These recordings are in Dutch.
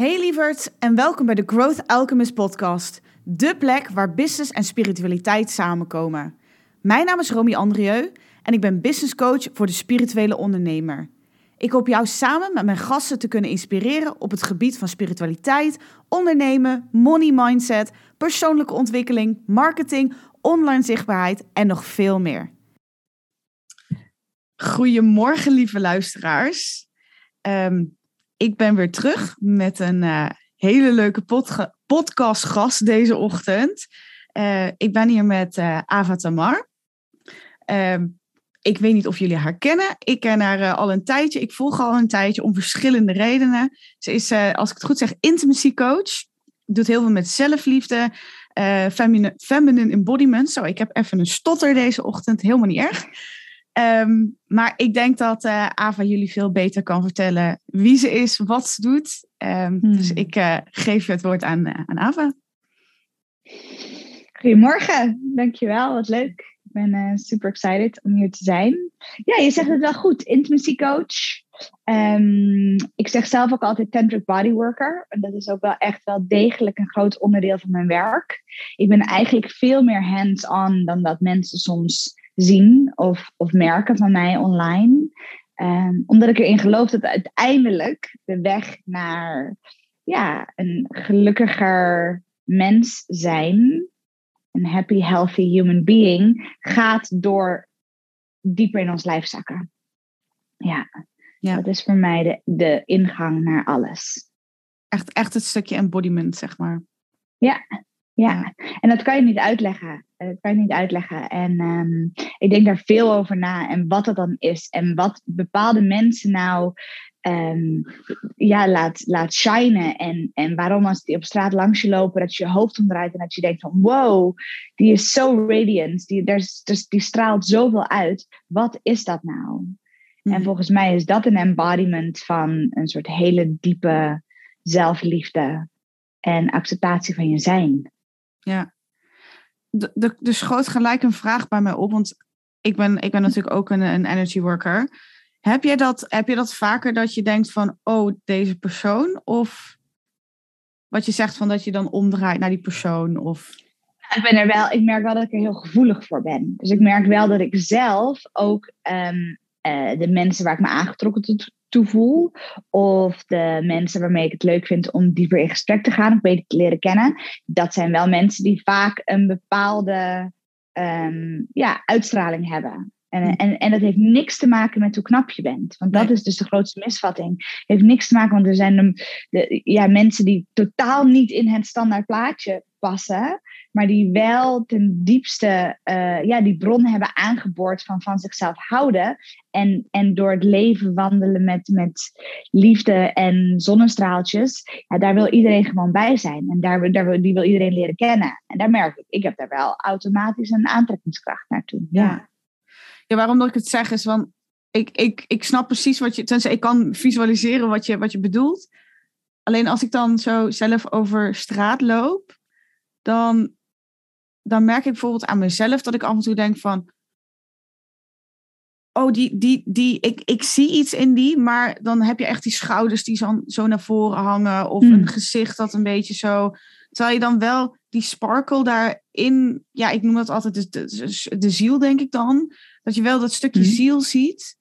Hey lieverd en welkom bij de Growth Alchemist podcast. De plek waar business en spiritualiteit samenkomen. Mijn naam is Romy Andrieu en ik ben business coach voor de spirituele ondernemer. Ik hoop jou samen met mijn gasten te kunnen inspireren op het gebied van spiritualiteit, ondernemen, money mindset, persoonlijke ontwikkeling, marketing, online zichtbaarheid en nog veel meer. Goedemorgen, lieve luisteraars. Ehm, ik ben weer terug met een uh, hele leuke podcastgast deze ochtend. Uh, ik ben hier met uh, Ava Tamar. Ehm, ik weet niet of jullie haar kennen. Ik ken haar al een tijdje. Ik volg haar al een tijdje om verschillende redenen. Ze is, als ik het goed zeg, intimacy coach. Doet heel veel met zelfliefde, feminine, feminine embodiment. Zo, ik heb even een stotter deze ochtend. Helemaal niet erg. Ehm, maar ik denk dat uh, Ava jullie veel beter kan vertellen wie ze is, wat ze doet. Um, hmm. Dus ik uh, geef het woord aan, uh, aan Ava. Goedemorgen, dankjewel, wat leuk. Ik ben super excited om hier te zijn. Ja, je zegt het wel goed, intimacy coach. Um, ik zeg zelf ook altijd tantric bodyworker. En dat is ook wel echt wel degelijk een groot onderdeel van mijn werk. Ik ben eigenlijk veel meer hands-on dan dat mensen soms zien of, of merken van mij online. Um, omdat ik erin geloof dat uiteindelijk de weg naar ja, een gelukkiger mens zijn, een happy, healthy human being, gaat door dieper in ons lijf zakken. Ja, ja. dat is voor mij de, de ingang naar alles. Echt, echt het stukje embodiment, zeg maar. Ja, ja, en dat kan je niet uitleggen. Eh, dat kan je niet uitleggen. En um, ik denk daar veel over na en wat dat dan is. En wat bepaalde mensen nou um, ja, laat, laat shinen. En, en waarom als die op straat langs je lopen, dat je je hoofd omdraait en dat je denkt van wow, die is zo radiant. Die, dus, die straalt zoveel uit. Wat is dat nou? En mhm. volgens mij is dat een embodiment van een soort hele diepe zelfliefde en acceptatie van je zijn. Ja. De, dus schoot gelijk een vraag bij mij op, want ik ben, ik ben natuurlijk ook een, een energy worker. Heb je, dat, heb je dat vaker dat je denkt van, oh, deze persoon? Of wat je zegt van dat je dan omdraait naar die persoon? Of... Ik ben er wel, ik merk wel dat ik er heel gevoelig voor ben. Dus ik merk wel dat ik zelf ook um, uh, de mensen waar ik me aangetrokken tot, toe voel. Of de mensen waarmee ik het leuk vind om dieper in gesprek te gaan of beter te leren kennen. Dat zijn wel mensen die vaak een bepaalde um, ja, uitstraling hebben. En, en, en dat heeft niks te maken met hoe knap je bent. Want dat is dus de grootste misvatting. Het heeft niks te maken, want er zijn de, de, ja, mensen die totaal niet in het standaard plaatje passen maar die wel ten diepste uh, ja, die bron hebben aangeboord van van zichzelf houden. En, en door het leven wandelen met, met liefde en zonnestraaltjes, ja, daar wil iedereen gewoon bij zijn. En daar, daar wil, die wil iedereen leren kennen. En daar merk ik, ik heb daar wel automatisch een aantrekkingskracht naartoe. Ja, ja waarom dat ik het zeg is van, ik, ik, ik snap precies wat je, tenzij ik kan visualiseren wat je, wat je bedoelt. Alleen als ik dan zo zelf over straat loop, dan dan merk ik bijvoorbeeld aan mezelf dat ik af en toe denk van, oh, die, die, die, ik, ik zie iets in die, maar dan heb je echt die schouders die zo, zo naar voren hangen of een hmm. gezicht dat een beetje zo, terwijl je dan wel die sparkle daarin, ja, ik noem dat altijd de, de, de ziel, denk ik dan, dat je wel dat stukje hmm. ziel ziet,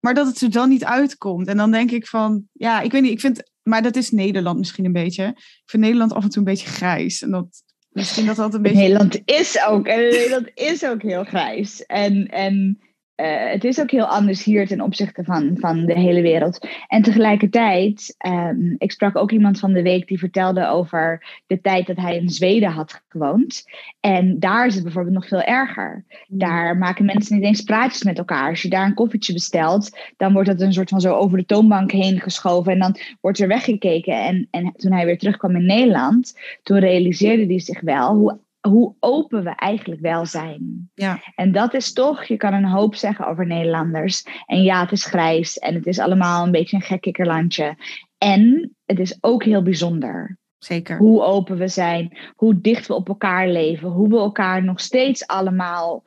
maar dat het er dan niet uitkomt. En dan denk ik van, ja, ik weet niet, ik vind, maar dat is Nederland misschien een beetje. Ik vind Nederland af en toe een beetje grijs. En dat, Misschien dat dat een beetje. Nederland is ook, Nederland is ook heel grijs. En, en uh, het is ook heel anders hier ten opzichte van, van de hele wereld. En tegelijkertijd, um, ik sprak ook iemand van de week die vertelde over de tijd dat hij in Zweden had gewoond. En daar is het bijvoorbeeld nog veel erger. Hmm. Daar maken mensen niet eens praatjes met elkaar. Als je daar een koffietje bestelt, dan wordt het een soort van zo over de toonbank heen geschoven. En dan wordt er weggekeken. En, en toen hij weer terugkwam in Nederland, toen realiseerde hij zich wel hoe hoe open we eigenlijk wel zijn. Ja. En dat is toch, je kan een hoop zeggen over Nederlanders. En ja, het is grijs en het is allemaal een beetje een gekkikkerlandje. En het is ook heel bijzonder. Zeker. Hoe open we zijn, hoe dicht we op elkaar leven, hoe we elkaar nog steeds allemaal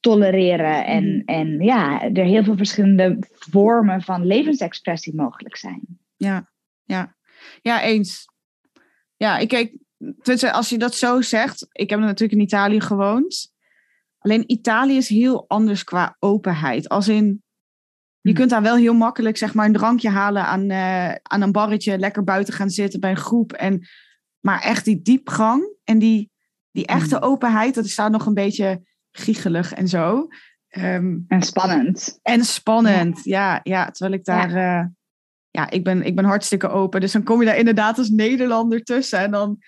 tolereren. En, mm. en ja, er heel veel verschillende vormen van levensexpressie mogelijk zijn. Ja, ja. Ja, eens. Ja, ik kijk, als je dat zo zegt, ik heb natuurlijk in Italië gewoond. Alleen Italië is heel anders qua openheid. Als in, je Hm. kunt daar wel heel makkelijk zeg maar een drankje halen aan, eh, aan een barretje, lekker buiten gaan zitten bij een groep. En, maar echt die diepgang en die, die echte Hm. openheid, dat is daar nog een beetje giechelig en zo. Ehm, En spannend. en spannend, ja. ja, terwijl ik daar, ja, ja ik, ben, ik ben hartstikke open. Dus dan kom je daar inderdaad als Nederlander tussen en dan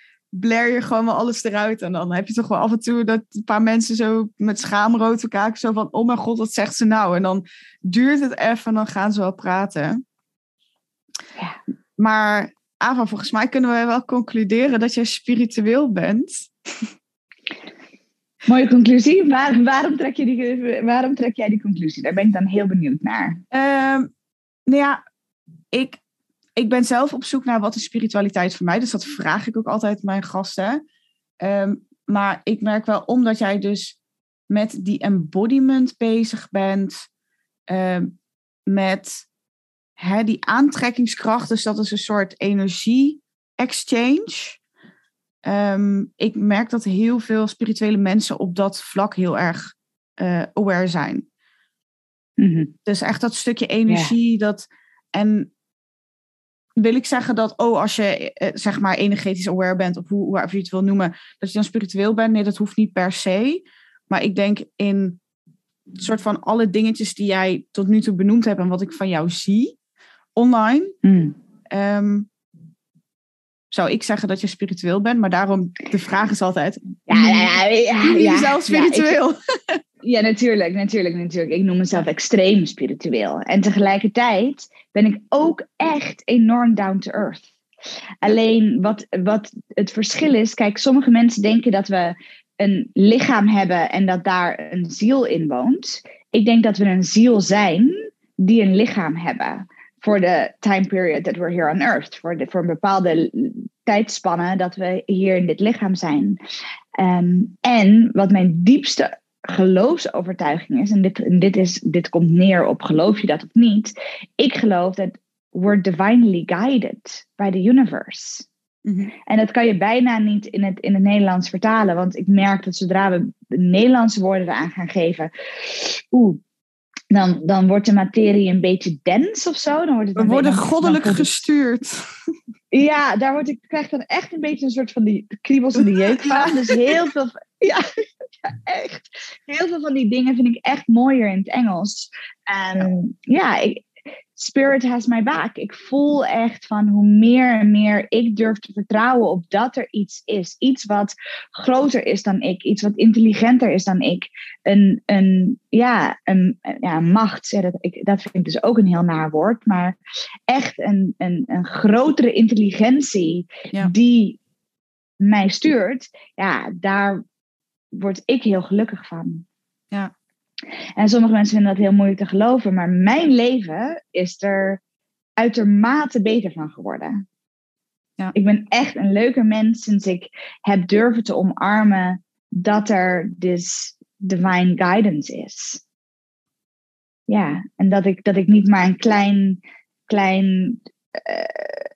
blair je gewoon wel alles eruit. En dan heb je toch wel af en toe dat een paar mensen zo met schaamrood te kijken, zo van, oh mijn god, wat zegt ze nou? En dan duurt het even en dan gaan ze wel praten. Ja. Maar Ava, volgens mij kunnen we wel concluderen dat jij spiritueel bent. Mooie conclusie. Waar, waarom, trek je die, waarom trek jij die conclusie? Daar ben ik dan heel benieuwd naar. Ehm, nou ja, ik, ik ben zelf op zoek naar wat is spiritualiteit voor mij. Dus dat vraag ik ook altijd mijn gasten. Ehm, maar ik merk wel, omdat jij dus met die embodiment bezig bent, ehm, met hè, die aantrekkingskracht, dus dat is een soort energie-exchange. Ehm, ik merk dat heel veel spirituele mensen op dat vlak heel erg eh, aware zijn. Mhm. Dus echt dat stukje energie. Dat, en wil ik zeggen dat, oh, als je eh, zeg maar energetisch aware bent, of hoe, hoe je het wil noemen, dat je dan spiritueel bent? Nee, dat hoeft niet per se. Maar ik denk in soort van alle dingetjes die jij tot nu toe benoemd hebt en wat ik van jou zie online, Mm. ehm, zou ik zeggen dat je spiritueel bent. Maar daarom, de vraag is altijd, Ja, ja, ja, ja, noem je jezelf ik- spiritueel? Ja, natuurlijk, natuurlijk, natuurlijk. Ik noem mezelf extreem spiritueel. En tegelijkertijd ben ik ook echt enorm down to earth. Alleen wat, wat het verschil is, kijk, sommige mensen denken dat we een lichaam hebben en dat daar een ziel in woont. Ik denk dat we een ziel zijn die een lichaam hebben. Voor de time period that we're here on earth. Voor, de, voor een bepaalde tijdspanne dat we hier in dit lichaam zijn. Ehm, en wat mijn diepste geloofsovertuiging is, en dit, en dit, is, dit komt neer op geloof je dat of niet, ik geloof dat we're divinely guided by the universe. Mhm. En dat kan je bijna niet in het, in het Nederlands vertalen, want ik merk dat zodra we Nederlandse woorden eraan gaan geven, oeh, dan, dan wordt de materie een beetje dens of zo. Dan wordt het We worden beetje- goddelijk gestuurd. ja, daar word ik, krijg dan echt een beetje een soort van die kriebels in de jeuk van. Dus heel veel, ja, echt. Heel veel van die dingen vind ik echt mooier in het Engels. En ja, ik, Spirit has my back. Ik voel echt van hoe meer en meer ik durf te vertrouwen op dat er iets is. Iets wat groter is dan ik. Iets wat intelligenter is dan ik. Een, een, ja, een, ja, macht. Ja, dat, ik, dat vind ik dus ook een heel naar woord. Maar echt een, een, een grotere intelligentie Ja. die mij stuurt. Ja, daar word ik heel gelukkig van. En sommige mensen vinden dat heel moeilijk te geloven, maar mijn leven is er uitermate beter van geworden. Ja. Ik ben echt een leuker mens sinds ik heb durven te omarmen dat er dus divine guidance is. Ja, en dat ik, dat ik niet maar een klein, klein eh,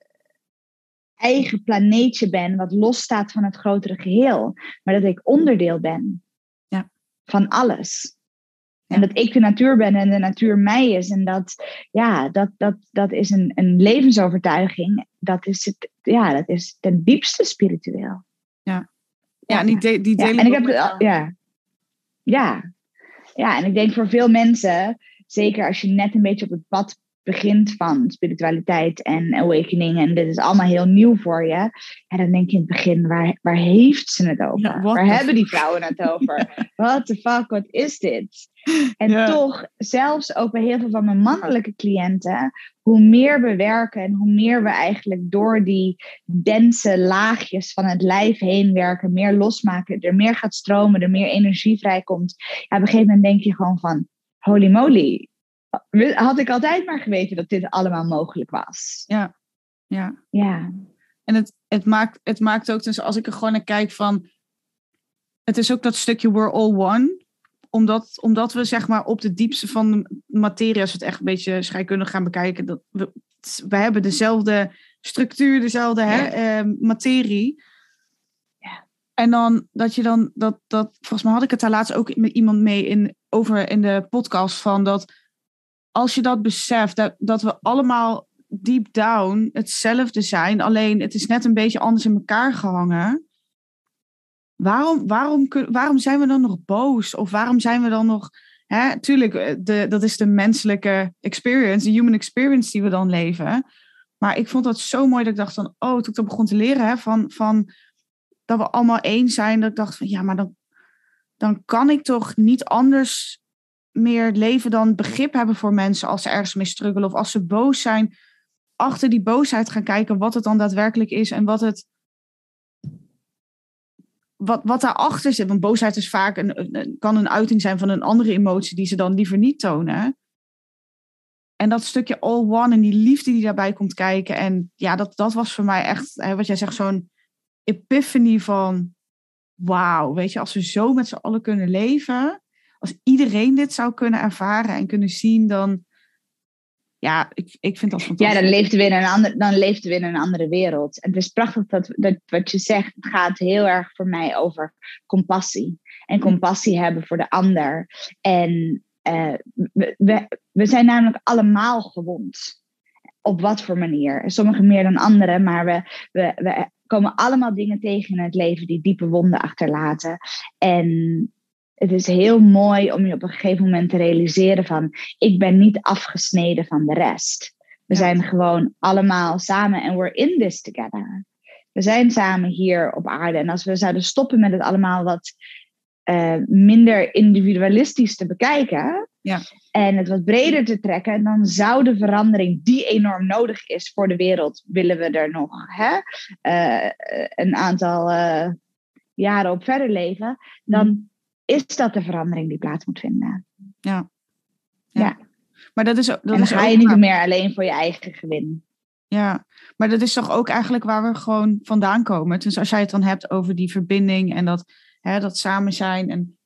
eigen planeetje ben wat losstaat van het grotere geheel, maar dat ik onderdeel ben Ja. van alles. Ja. En dat ik de natuur ben en de natuur mij is. En dat, ja, dat, dat, dat is een, een levensovertuiging. Dat is, het, ja, dat is ten diepste spiritueel. Ja, en die, de, die Ja, deel en ik heb ja. ja. Ja, en ik denk voor veel mensen, zeker als je net een beetje op het pad begint van spiritualiteit en awakening, en dit is allemaal heel nieuw voor je, ja, dan denk je in het begin, waar, waar heeft ze het over? Ja, waar hebben die vrouwen het over? What the fuck, wat is dit? En Ja. toch, zelfs ook bij heel veel van mijn mannelijke cliënten, hoe meer we werken en hoe meer we eigenlijk door die dense laagjes van het lijf heen werken, meer losmaken, er meer gaat stromen, er meer energie vrijkomt. Ja, op een gegeven moment denk je gewoon van, holy moly, had ik altijd maar geweten dat dit allemaal mogelijk was. Ja. ja. Ja, En het, het, maakt, het maakt ook, dus als ik er gewoon naar kijk van, het is ook dat stukje we're all one. Omdat, omdat we zeg maar op de diepste van de materie, als we het echt een beetje scheikundig gaan bekijken, dat we, we hebben dezelfde structuur, dezelfde hè, ehm, materie. Ja. En dan dat je dan, dat, dat, volgens mij had ik het daar laatst ook met iemand mee in, over in de podcast van dat als je dat beseft, dat, dat we allemaal deep down hetzelfde zijn, alleen het is net een beetje anders in elkaar gehangen. Waarom, waarom, waarom zijn we dan nog boos? Of waarom zijn we dan nog. Hè, tuurlijk, eh, de, dat is de menselijke experience, de human experience die we dan leven. Maar ik vond dat zo mooi dat ik dacht van, oh, toen ik dat begon te leren, hè, van, van dat we allemaal één zijn, dat ik dacht van, ja, maar dan, dan kan ik toch niet anders meer leven dan begrip hebben voor mensen als ze ergens mee struggelen of als ze boos zijn, achter die boosheid gaan kijken wat het dan daadwerkelijk is en wat het wat, wat daarachter zit. Want boosheid is vaak een, kan een uiting zijn van een andere emotie die ze dan liever niet tonen. En dat stukje all one en die liefde die daarbij komt kijken. En ja, dat, dat was voor mij echt, hè, wat jij zegt, zo'n epiphany van wauw, weet je, als we zo met z'n allen kunnen leven, als iedereen dit zou kunnen ervaren en kunnen zien, dan ja, ik, ik vind dat Ja, fantastisch. dan leefden we in een, ander, dan leefden we in een andere wereld. En het is prachtig dat, dat wat je zegt. Het gaat heel erg voor mij over compassie. En compassie hebben voor de ander. En eh, we, we, we zijn namelijk allemaal gewond. Op wat voor manier. Sommigen meer dan anderen. Maar we, we, we komen allemaal dingen tegen in het leven die diepe wonden achterlaten. En het is heel mooi om je op een gegeven moment te realiseren van ik ben niet afgesneden van de rest. We Ja. zijn gewoon allemaal samen en we're in this together. We zijn samen hier op aarde. En als we zouden stoppen met het allemaal wat eh, minder individualistisch te bekijken. Ja. En het wat breder te trekken, dan zou de verandering die enorm nodig is voor de wereld, willen we er nog hè, eh, een aantal eh, jaren op verder leven, dan is dat de verandering die plaats moet vinden. Maar dat is, ook- dat en dan is ga je niet waar. meer alleen voor je eigen gewin. Ja, maar dat is toch ook eigenlijk waar we gewoon vandaan komen. Dus als jij het dan hebt over die verbinding en dat, hè, dat samen zijn. En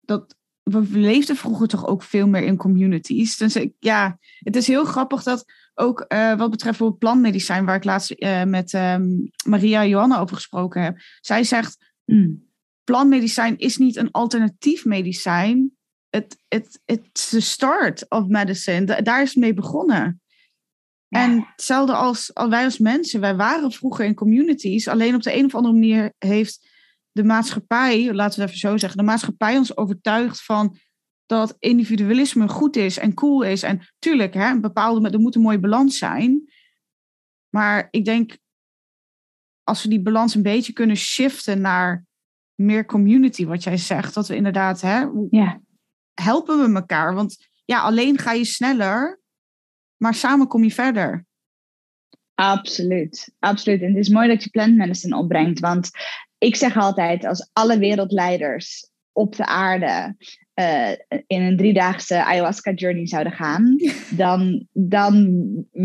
dat, we leefden vroeger toch ook veel meer in communities. Dus ik, ja, het is heel grappig dat ook eh, wat betreft bijvoorbeeld plantmedicijn, waar ik laatst eh, met ehm, Maria Johanna over gesproken heb. Zij zegt, Mm. Plantmedicijn is niet een alternatief medicijn. Het het it's the start of medicine. Da- Daar is het mee begonnen. En hetzelfde als, als wij als mensen, wij waren vroeger in communities, alleen op de een of andere manier heeft de maatschappij, laten we het even zo zeggen, de maatschappij ons overtuigd van dat individualisme goed is en cool is. En tuurlijk, hè, een bepaalde, er moet een mooie balans zijn. Maar ik denk, als we die balans een beetje kunnen shiften naar meer community, wat jij zegt, dat we inderdaad, hè, Ja. helpen we elkaar? Want ja, alleen ga je sneller, maar samen kom je verder. Absoluut, absoluut. En het is mooi dat je plant medicine opbrengt, want ik zeg altijd, als alle wereldleiders op de aarde eh, in een driedaagse ayahuasca journey zouden gaan, dan, dan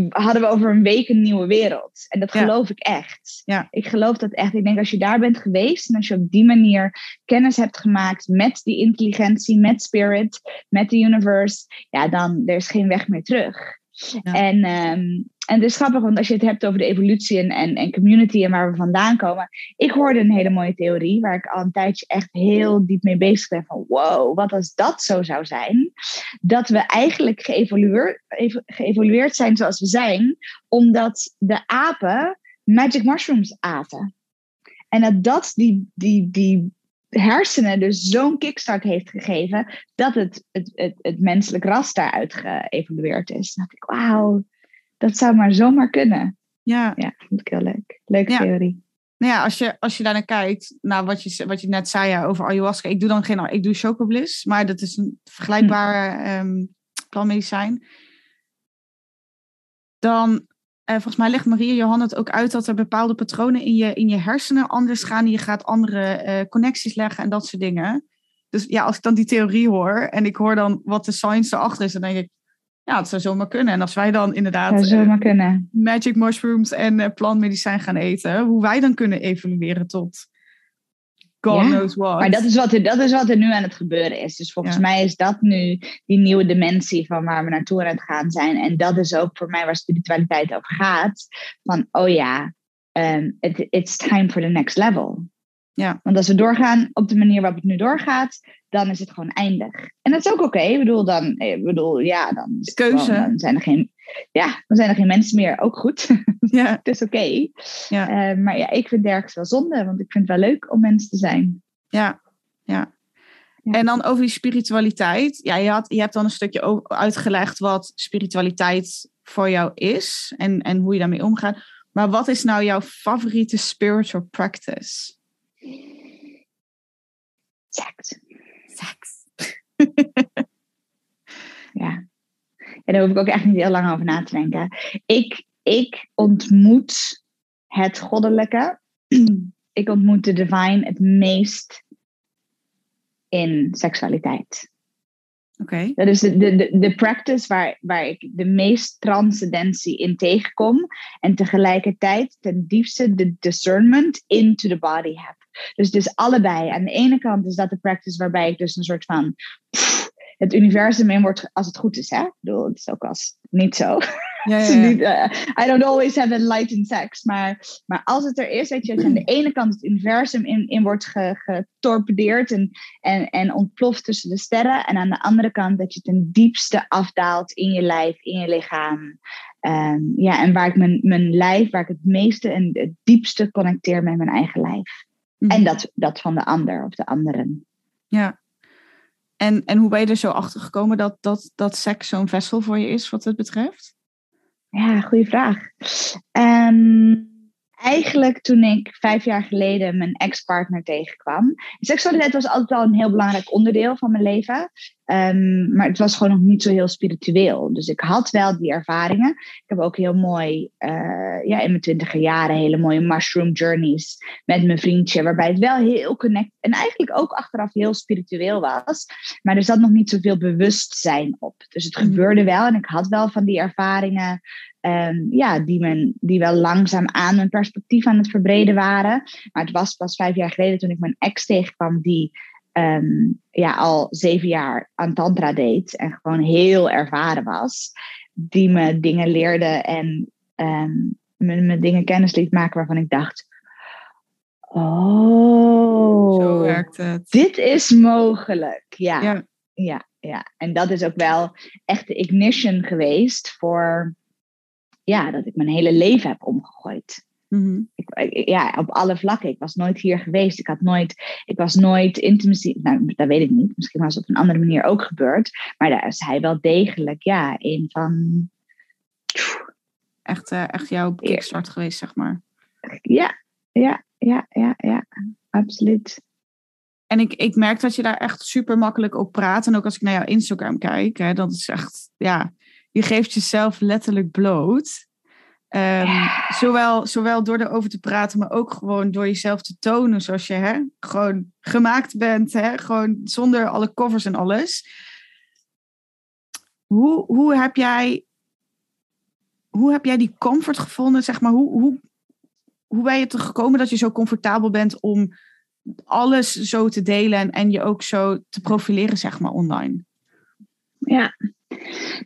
hadden we over een week een nieuwe wereld. En dat Ja. geloof ik echt. Ja. Ik geloof dat echt. Ik denk als je daar bent geweest en als je op die manier kennis hebt gemaakt met die intelligentie, met spirit, met de universe, ja, dan er is geen weg meer terug. En, ehm, en het is grappig, want als je het hebt over de evolutie en, en, en community en waar we vandaan komen. Ik hoorde een hele mooie theorie waar ik al een tijdje echt heel diep mee bezig ben. Van wow, wat als dat zo zou zijn? Dat we eigenlijk geëvolueerd, geëvolueerd zijn zoals we zijn, omdat de apen magic mushrooms aten. En dat dat die, die, die hersenen dus zo'n kickstart heeft gegeven dat het, het, het, het menselijk ras daaruit geëvolueerd is. Dan dacht ik, wauw, dat zou maar zomaar kunnen. Ja, Ja, vond ik heel leuk. Leuke Ja. theorie. nou ja, als je, als je daar naar kijkt, naar wat je, wat je net zei ja, over ayahuasca. Ik doe dan geen, ik doe chocobliss, maar dat is een vergelijkbare ehm plantmedicijn. Dan, eh, volgens mij legt Maria Johan het ook uit dat er bepaalde patronen in je, in je hersenen anders gaan. Je gaat andere eh, connecties leggen en dat soort dingen. Dus ja, als ik dan die theorie hoor en ik hoor dan wat de science erachter is, dan denk ik, ja, het zou zomaar kunnen. En als wij dan inderdaad kunnen. magic mushrooms en plantmedicijn gaan eten, hoe wij dan kunnen evolueren tot God knows what. Maar dat is wat, er, dat is wat er nu aan het gebeuren is. Dus volgens mij is dat nu die nieuwe dimensie van waar we naartoe aan het gaan zijn. En dat is ook voor mij waar spiritualiteit over gaat. Van, oh ja, um, it, it's time for the next level. Ja. Want als we doorgaan op de manier waarop het nu doorgaat, dan is het gewoon eindig. En dat is ook oké. Ik bedoel, dan, ik bedoel, ja, dan, is Keuze. dan zijn er geen, ja, dan zijn er geen mensen meer. Ook goed. Ja. het is oké. Ja. Eh, maar ja, ik vind ergens wel zonde, want ik vind het wel leuk om mensen te zijn. Ja, ja. Ja. En dan over die spiritualiteit. Ja, je, had, je hebt dan een stukje uitgelegd wat spiritualiteit voor jou is en, en hoe je daarmee omgaat. Maar wat is nou jouw favoriete spiritual practice? Seks. Seks. Ja. En daar hoef ik ook echt niet heel lang over na te denken. Ik, ik ontmoet het goddelijke. Ik ontmoet de divine het meest in seksualiteit. Oké. Dat is de, de, de, practice waar, waar ik de meest transcendentie in tegenkom. En tegelijkertijd ten diepste de discernment into the body heb. Dus is allebei. Aan de ene kant is dat de practice waarbij ik dus een soort van het universum in word, als het goed is. Hè? Ik bedoel, het is ook als niet zo. Ja, ja, is ja. niet, eh, I don't always have enlightened sex. Maar, maar als het er is, weet je, dat je aan de ene kant het universum in, in wordt ge- getorpedeerd en, en, en ontploft tussen de sterren. En aan de andere kant dat je ten diepste afdaalt in je lijf, in je lichaam. Ehm, ja, en waar ik mijn, mijn lijf, waar ik het meeste en het diepste connecteer met mijn eigen lijf. Mhm. En dat, dat van de ander of de anderen. Ja. En, en hoe ben je er zo achter gekomen dat, dat, dat seks zo'n vessel voor je is, wat het betreft? Ja, goede vraag. Ehm, eigenlijk toen ik vijf jaar geleden mijn ex-partner tegenkwam. Seksualiteit was altijd al een heel belangrijk onderdeel van mijn leven. Ehm, maar het was gewoon nog niet zo heel spiritueel. Dus ik had wel die ervaringen. Ik heb ook heel mooi, eh, ja, in mijn twintiger jaren, hele mooie mushroom journeys met mijn vriendje. Waarbij het wel heel connect en eigenlijk ook achteraf heel spiritueel was. Maar er zat nog niet zoveel bewustzijn op. Dus het Mhm. gebeurde wel en ik had wel van die ervaringen. Ehm, ja, die, men, die wel langzaam aan mijn perspectief aan het verbreden waren. Maar het was pas vijf jaar geleden toen ik mijn ex tegenkwam, die ehm, ja, al zeven jaar aan Tantra deed en gewoon heel ervaren was. Die me dingen leerde en me, me dingen kennis liet maken waarvan ik dacht: Oh, Zo werkt het. dit is mogelijk. Ja, Ja. ja, ja. En dat is ook wel echt de ignition geweest voor ja, dat ik mijn hele leven heb omgegooid. Mhm. Ik- ja, op alle vlakken. Ik was nooit hier geweest. Ik had nooit, ik was nooit intimacy. Nou, dat weet ik niet. Misschien was het op een andere manier ook gebeurd. Maar daar is hij wel degelijk, ja, een van. Echt, eh, echt jouw kickstart geweest, zeg maar. Ja, ja, ja, ja, ja. Absoluut. En ik, ik merk dat je daar echt super makkelijk op praat. En ook als ik naar jouw Instagram kijk, hè, dat is echt, ja, je geeft jezelf letterlijk bloot. Ehm, Ja. zowel, zowel door erover te praten, maar ook gewoon door jezelf te tonen zoals je hè, gewoon gemaakt bent. Hè, gewoon zonder alle covers en alles. Hoe, hoe, heb jij, hoe heb jij die comfort gevonden? Zeg maar, hoe, hoe, hoe ben je er gekomen dat je zo comfortabel bent om alles zo te delen en, en je ook zo te profileren, zeg maar, online? Ja.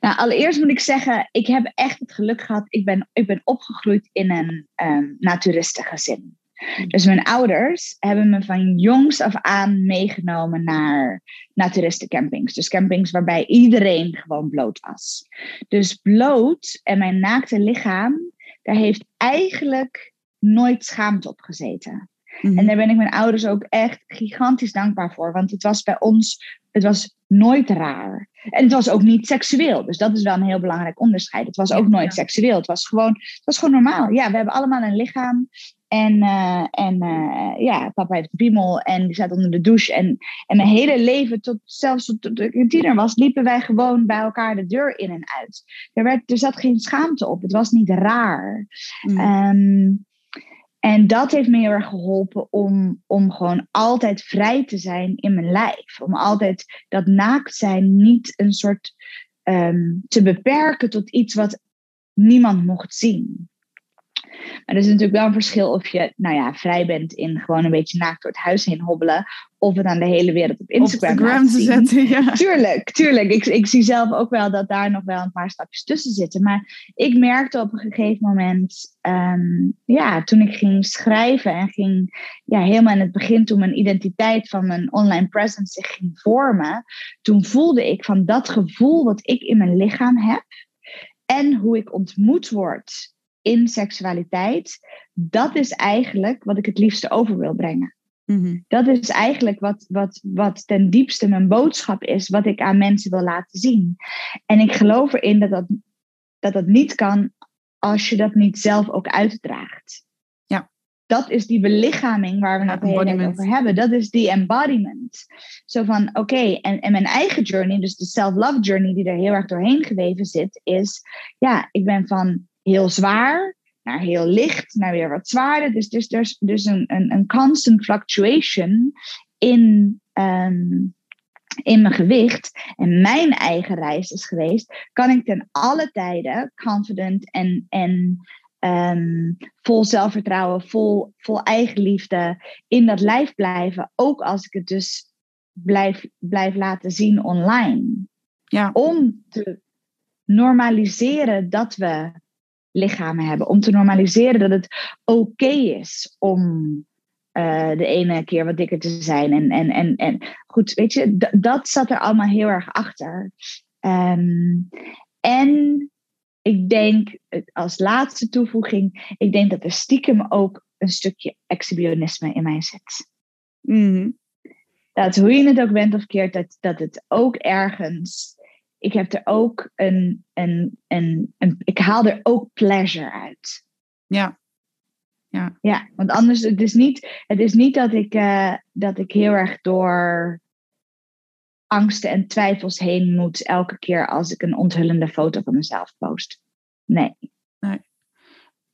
Nou, allereerst moet ik zeggen, ik heb echt het geluk gehad. Ik ben, ik ben opgegroeid in een um, naturistengezin. Dus mijn ouders hebben me van jongs af aan meegenomen naar naturistencampings. Dus campings waarbij iedereen gewoon bloot was. Dus bloot en mijn naakte lichaam, daar heeft eigenlijk nooit schaamte op gezeten. Mhm. En daar ben ik mijn ouders ook echt gigantisch dankbaar voor. Want het was bij ons, het was nooit raar. En het was ook niet seksueel. Dus dat is wel een heel belangrijk onderscheid. Het was ook nooit Ja. seksueel. Het was gewoon, het was gewoon normaal. Ja, we hebben allemaal een lichaam. En, uh, en uh, ja, papa heeft een piemel en die staat onder de douche. En, en mijn hele leven, tot, zelfs tot ik tiener was, liepen wij gewoon bij elkaar de deur in en uit. Er, werd, er zat geen schaamte op. Het was niet raar. Mhm. Um, en dat heeft me heel erg geholpen om, om gewoon altijd vrij te zijn in mijn lijf. Om altijd dat naakt zijn niet een soort um, te beperken tot iets wat niemand mocht zien. Maar er is natuurlijk wel een verschil of je, nou ja, vrij bent in gewoon een beetje naakt door het huis heen hobbelen. Of het aan de hele wereld op Instagram, te zetten. Ja. Tuurlijk, tuurlijk. Ik, ik zie zelf ook wel dat daar nog wel een paar stapjes tussen zitten. Maar ik merkte op een gegeven moment, ehm, ja, toen ik ging schrijven en ging, ja, helemaal in het begin, toen mijn identiteit van mijn online presence zich ging vormen, toen voelde ik van dat gevoel wat ik in mijn lichaam heb en hoe ik ontmoet word in seksualiteit, dat is eigenlijk wat ik het liefste over wil brengen. Mhm. Dat is eigenlijk wat, wat, wat ten diepste mijn boodschap is, wat ik aan mensen wil laten zien. En ik geloof erin dat dat, dat, dat niet kan als je dat niet zelf ook uitdraagt. Ja. Dat is die belichaming waar we het hele over hebben. Dat is die embodiment. Zo van, oké, en, en mijn eigen journey, dus de self-love journey die er heel erg doorheen geweven zit, is, ja, ik ben van heel zwaar naar heel licht, naar weer wat zwaarder. Dus, dus er is dus een, een, een constant fluctuation in, ehm, in mijn gewicht. En mijn eigen reis is geweest, kan ik ten alle tijden confident en, en ehm, vol zelfvertrouwen, vol, vol eigenliefde in dat lijf blijven. Ook als ik het dus blijf, blijf laten zien online. Ja. Om te normaliseren dat we lichamen hebben. Om te normaliseren dat het oké is om uh, de ene keer wat dikker te zijn. En, en, en, en goed, weet je, dat zat er allemaal heel erg achter. Um, en ik denk, als laatste toevoeging, ik denk dat er stiekem ook een stukje exhibitionisme in mij zit. Mm. Dat hoe je het ook bent of keert, dat, dat het ook ergens ik heb er ook een, een, een, een, ik haal er ook pleasure uit. Ja. Ja. ja, want anders, het is niet, het is niet dat, ik, uh, dat ik heel erg door angsten en twijfels heen moet elke keer als ik een onthullende foto van mezelf post. Nee. nee.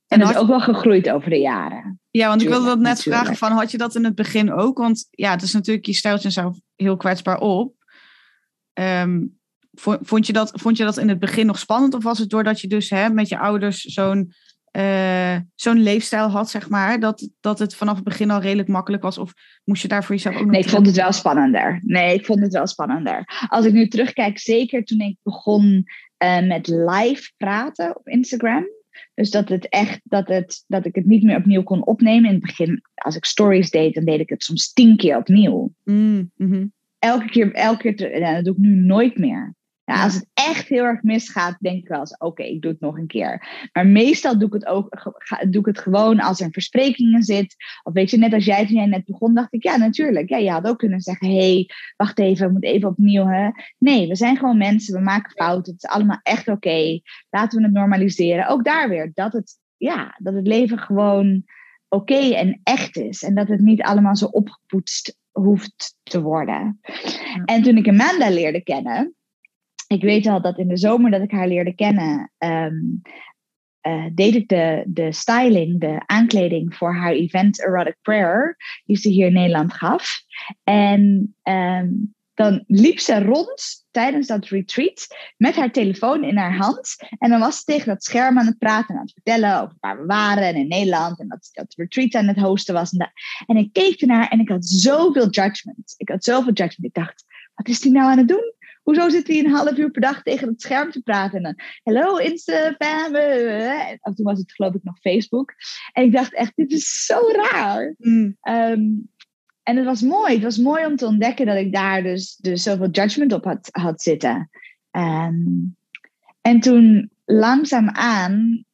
En, dat is ook wel gegroeid over de jaren. Ja, want ik wilde dat net vragen van, had je dat in het begin ook? Want ja, het is natuurlijk, je stelt jezelf heel kwetsbaar op. Um, Vond je, dat, vond je dat in het begin nog spannend? Of was het doordat je dus hè, met je ouders zo'n uh, zo'n leefstijl had, zeg maar, dat, dat het vanaf het begin al redelijk makkelijk was? Of moest je daar voor jezelf ook nog... Nee, ik vond het wel spannender. Nee, ik vond het wel spannender. Als ik nu terugkijk, zeker toen ik begon uh, met live praten op Instagram. Dus dat het echt, dat, het, dat ik het niet meer opnieuw kon opnemen. In het begin, als ik stories deed, dan deed ik het soms tien keer opnieuw. Mm, mm-hmm. Elke keer, elke keer, dat doe ik nu nooit meer. Ja, als het echt heel erg misgaat, denk ik wel eens, oké, ik doe het nog een keer. Maar meestal doe ik het ook doe ik het gewoon als er een verspreking in zit. Of weet je, net als jij toen jij net begon, dacht ik, ja, natuurlijk. Ja, je had ook kunnen zeggen, hé, hey, wacht even, we moeten even opnieuw. Hè? Nee, we zijn gewoon mensen, we maken fouten. Het is allemaal echt oké. Laten we het normaliseren. Ook daar weer, dat het, ja, dat het leven gewoon oké en echt is. En dat het niet allemaal zo opgepoetst hoeft te worden. En toen ik Amanda leerde kennen ik weet al dat in de zomer dat ik haar leerde kennen, um, uh, deed ik de, de styling, de aankleding voor haar event Erotic Prayer, die ze hier in Nederland gaf. En um, dan liep ze rond tijdens dat retreat met haar telefoon in haar hand. En dan was ze tegen dat scherm aan het praten en aan het vertellen over waar we waren en in Nederland. En dat dat retreat aan het hosten was. En, en ik keek ernaar en ik had zoveel judgment. Ik had zoveel judgment. Ik dacht, wat is die nou aan het doen? Hoezo zit hij een half uur per dag tegen het scherm te praten? En dan, hello Instagram. En toen was het geloof ik nog Facebook. En ik dacht echt, dit is zo raar. Mm. Um, en het was mooi. Het was mooi om te ontdekken dat ik daar dus, dus zoveel judgment op had, had zitten. Um, en toen langzaamaan,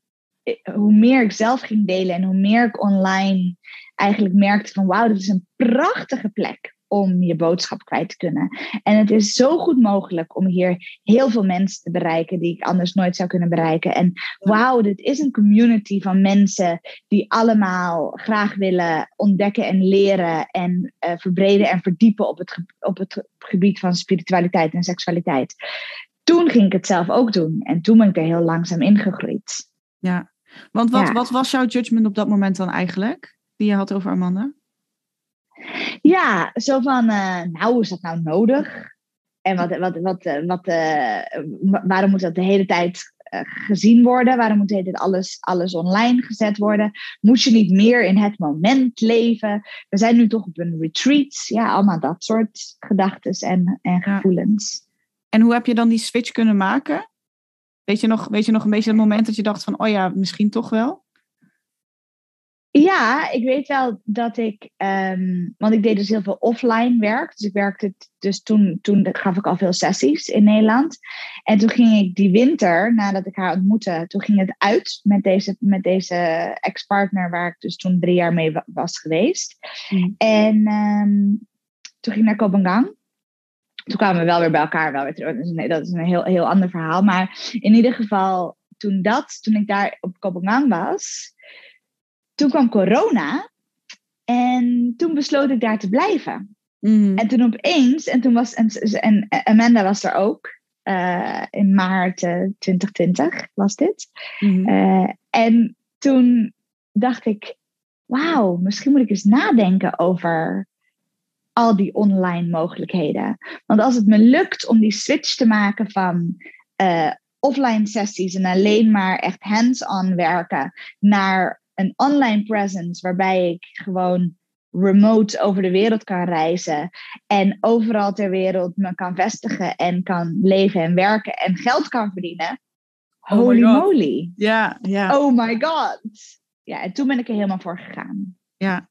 hoe meer ik zelf ging delen en hoe meer ik online eigenlijk merkte van wauw, dit is een prachtige plek om je boodschap kwijt te kunnen. En het is zo goed mogelijk om hier heel veel mensen te bereiken die ik anders nooit zou kunnen bereiken. En wauw, dit is een community van mensen die allemaal graag willen ontdekken en leren en uh, verbreden en verdiepen op het, op het gebied van spiritualiteit en seksualiteit. Toen ging ik het zelf ook doen en toen ben ik er heel langzaam ingegroeid. Ja, want wat, ja. wat was jouw judgment op dat moment dan eigenlijk, die je had over Amanda? Ja, zo van, uh, nou, is dat nou nodig? En wat, wat, wat, wat, uh, waarom moet dat de hele tijd eh, gezien worden? Waarom moet dit alles, alles online gezet worden? Moet je niet meer in het moment leven? We zijn nu toch op een retreat. Ja, allemaal dat soort gedachten en, en gevoelens. En hoe heb je dan die switch kunnen maken? Weet je, nog, weet je nog een beetje het moment dat je dacht van, oh ja, misschien toch wel? Ja, ik weet wel dat ik, um, want ik deed dus heel veel offline werk. Dus ik werkte, dus toen, toen gaf ik al veel sessies in Nederland. En toen ging ik die winter, nadat ik haar ontmoette, toen ging het uit met deze, met deze ex-partner waar ik dus toen drie jaar mee was geweest. Mm. En um, toen ging ik naar Kopenhagen. Toen kwamen we wel weer bij elkaar. Wel weer terug. Dus nee, dat is een heel, heel ander verhaal. Maar in ieder geval, toen dat, toen ik daar op Kopenhagen was, toen kwam corona. En toen besloot ik daar te blijven. Mm. En toen opeens, en toen was, en, en Amanda was er ook. Uh, in maart uh, eh, 2020 was dit. Mm. Uh, en toen dacht ik, wauw, misschien moet ik eens nadenken over al die online mogelijkheden. Want als het me lukt om die switch te maken van offline sessies en alleen maar echt hands-on werken naar een online presence waarbij ik gewoon remote over de wereld kan reizen en overal ter wereld me kan vestigen en kan leven en werken en geld kan verdienen. Oh Holy moly. Ja, ja. Oh my god. Ja, en toen ben ik er helemaal voor gegaan. Ja,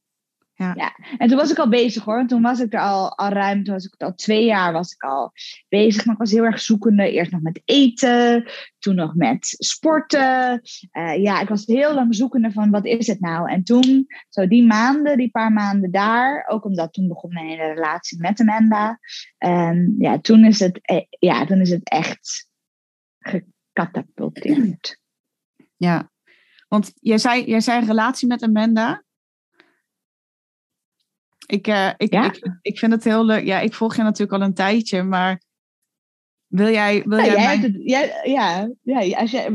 ja. ja. En toen was ik al bezig hoor. Toen was ik er al, al ruim, toen was ik al twee jaar was ik al bezig. Maar ik was heel erg zoekende. Eerst nog met eten, toen nog met sporten. Uh, ja, ik was heel lang zoekende van wat is het nou? En toen, zo die maanden, die paar maanden daar, ook omdat toen begon mijn hele relatie met Amanda. Um, ja, toen is het, eh, ja, toen is het echt gecatapulteerd. Ja, want jij zei, jij zei relatie met Amanda. Ik, uh, ik, ik, ik, vind het heel leuk. Ja, ik volg je natuurlijk al een tijdje, maar wil jij. Wil ja, jij, jij het, jij, ja, ja als jij,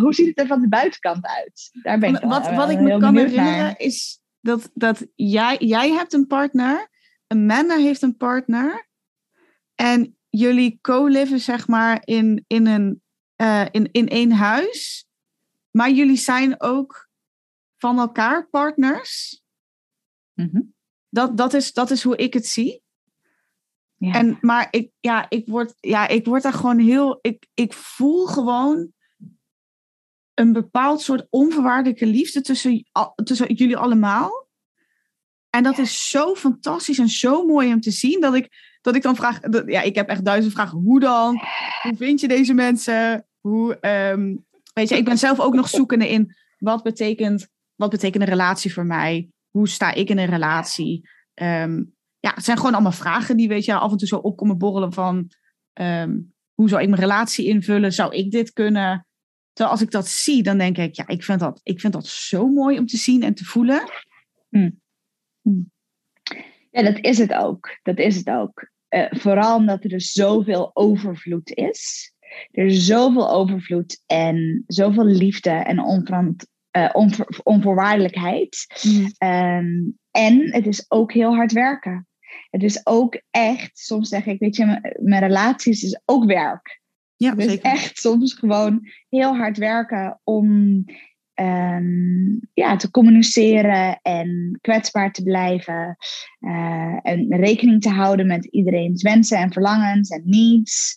hoe ziet het er van de buitenkant uit? Daar ben ik wat, wat, wat ik me kan herinneren is dat, dat jij, jij hebt een partner, Amanda heeft een partner, en jullie co-liven zeg maar in, in, een, uh, in, in één huis, maar jullie zijn ook van elkaar partners. Mm dat, dat, is, dat is hoe ik het zie. Ja. En, maar ik, ja, ik, word, ja, ik word daar gewoon heel. Ik, ik voel gewoon een bepaald soort onvoorwaardelijke liefde tussen, tussen jullie allemaal. En dat is zo fantastisch en zo mooi om te zien dat ik, dat ik dan vraag. ja, ik heb echt duizend vragen. Hoe dan? Hoe vind je deze mensen? Hoe, ehm, weet je, ik ben zelf ook nog zoekende in wat betekent, wat betekent een relatie voor mij? Hoe sta ik in een relatie? Ehm, ja, het zijn gewoon allemaal vragen die weet je, af en toe zo opkomen borrelen van ehm, hoe zou ik mijn relatie invullen? Zou ik dit kunnen? Terwijl als ik dat zie, dan denk ik, ja, ik vind dat, ik vind dat zo mooi om te zien en te voelen. Hm. Hm. Ja, dat is het ook. Dat is het ook. Uh, vooral omdat er dus zoveel overvloed is. Er is zoveel overvloed en zoveel liefde en onverant uh, onvoorwaardelijkheid. Mm. Ehm, en het is ook heel hard werken. Het is ook echt, soms zeg ik, weet je, mijn relaties is ook werk. Ja, is echt soms gewoon heel hard werken om ehm, ja, te communiceren en kwetsbaar te blijven. Uh, en rekening te houden met iedereen's wensen en verlangens en needs.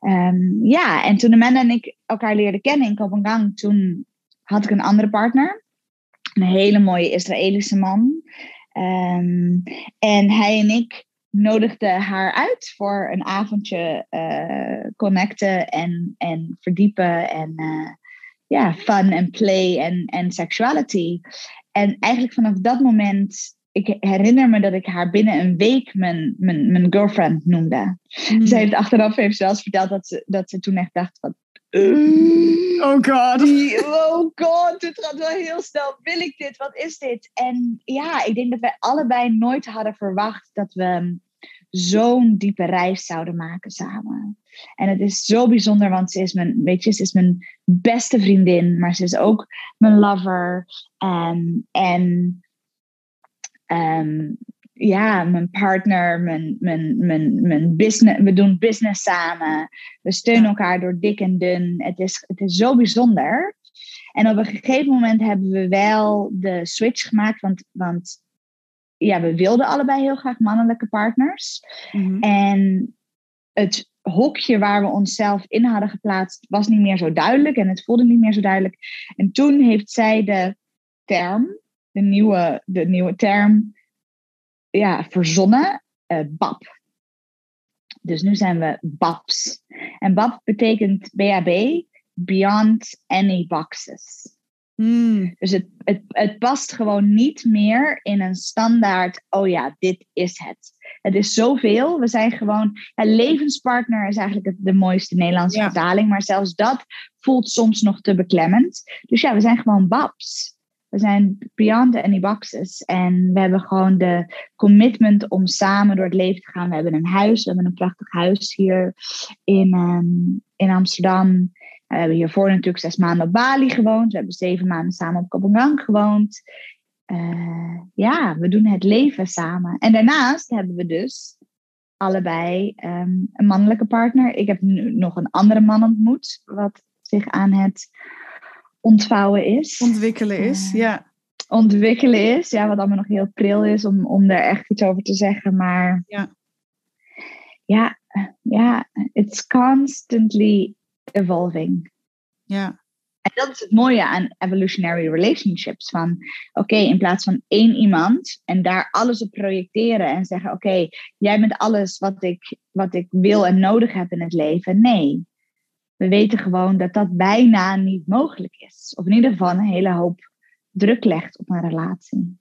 Um, ja, en toen Amanda en ik elkaar leerden kennen in Kopenhagen, toen had ik een andere partner. Een hele mooie Israëlische man. Ehm, en hij en ik nodigden haar uit voor een avondje uh, connecten en, en verdiepen. En uh, ja, fun en play en, en sexuality. En eigenlijk vanaf dat moment ik herinner me dat ik haar binnen een week mijn, mijn, mijn girlfriend noemde. Mm. Ze heeft achteraf heeft zelfs verteld dat ze, dat ze toen echt dacht: van, oh god. oh god, dit gaat wel heel snel. Wil ik dit? Wat is dit? En ja, ik denk dat wij allebei nooit hadden verwacht dat we zo'n diepe reis zouden maken samen. En het is zo bijzonder, want ze is mijn, weet je, ze is mijn beste vriendin, maar ze is ook mijn lover. Um, en um, ja, mijn partner, mijn, mijn, mijn, mijn business. We doen business samen. We steunen elkaar door dik en dun. Het is, het is zo bijzonder. En op een gegeven moment hebben we wel de switch gemaakt. Want, want ja, we wilden allebei heel graag mannelijke partners. Mhm. En het hokje waar we onszelf in hadden geplaatst was niet meer zo duidelijk. En het voelde niet meer zo duidelijk. En toen heeft zij de term, de nieuwe, de nieuwe term ja, verzonnen, eh BAP. Dus nu zijn we BAPs. En BAP betekent BAB, Beyond Any Boxes. Hmm. Dus het, het, het past gewoon niet meer in een standaard, oh ja, dit is het. Het is zoveel. We zijn gewoon, ja, levenspartner is eigenlijk het- de mooiste Nederlandse Ja. vertaling, maar zelfs dat voelt soms nog te beklemmend. Dus ja, we zijn gewoon babs. We zijn beyond any boxes. En we hebben gewoon de commitment om samen door het leven te gaan. We hebben een huis, we hebben een prachtig huis hier in, ehm, in Amsterdam. We hebben hiervoor natuurlijk zes maanden op Bali gewoond. We hebben zeven maanden samen op Kopenhagen gewoond. Eh, ja, we doen het leven samen. En daarnaast hebben we dus allebei ehm, een mannelijke partner. Ik heb nu nog een andere man ontmoet, wat zich aan het ontvouwen is. Ontwikkelen is, Eh, ja. ontwikkelen is. Ja, wat allemaal nog heel pril is om, om daar echt iets over te zeggen. Maar Ja. ja, ja, it's constantly evolving. ja. En dat is het mooie aan evolutionary relationships. Van oké, in plaats van één iemand en daar alles op projecteren en zeggen: oké, jij bent alles wat ik, wat ik wil en nodig heb in het leven. Nee, we weten gewoon dat dat bijna niet mogelijk is. Of in ieder geval een hele hoop druk legt op een relatie.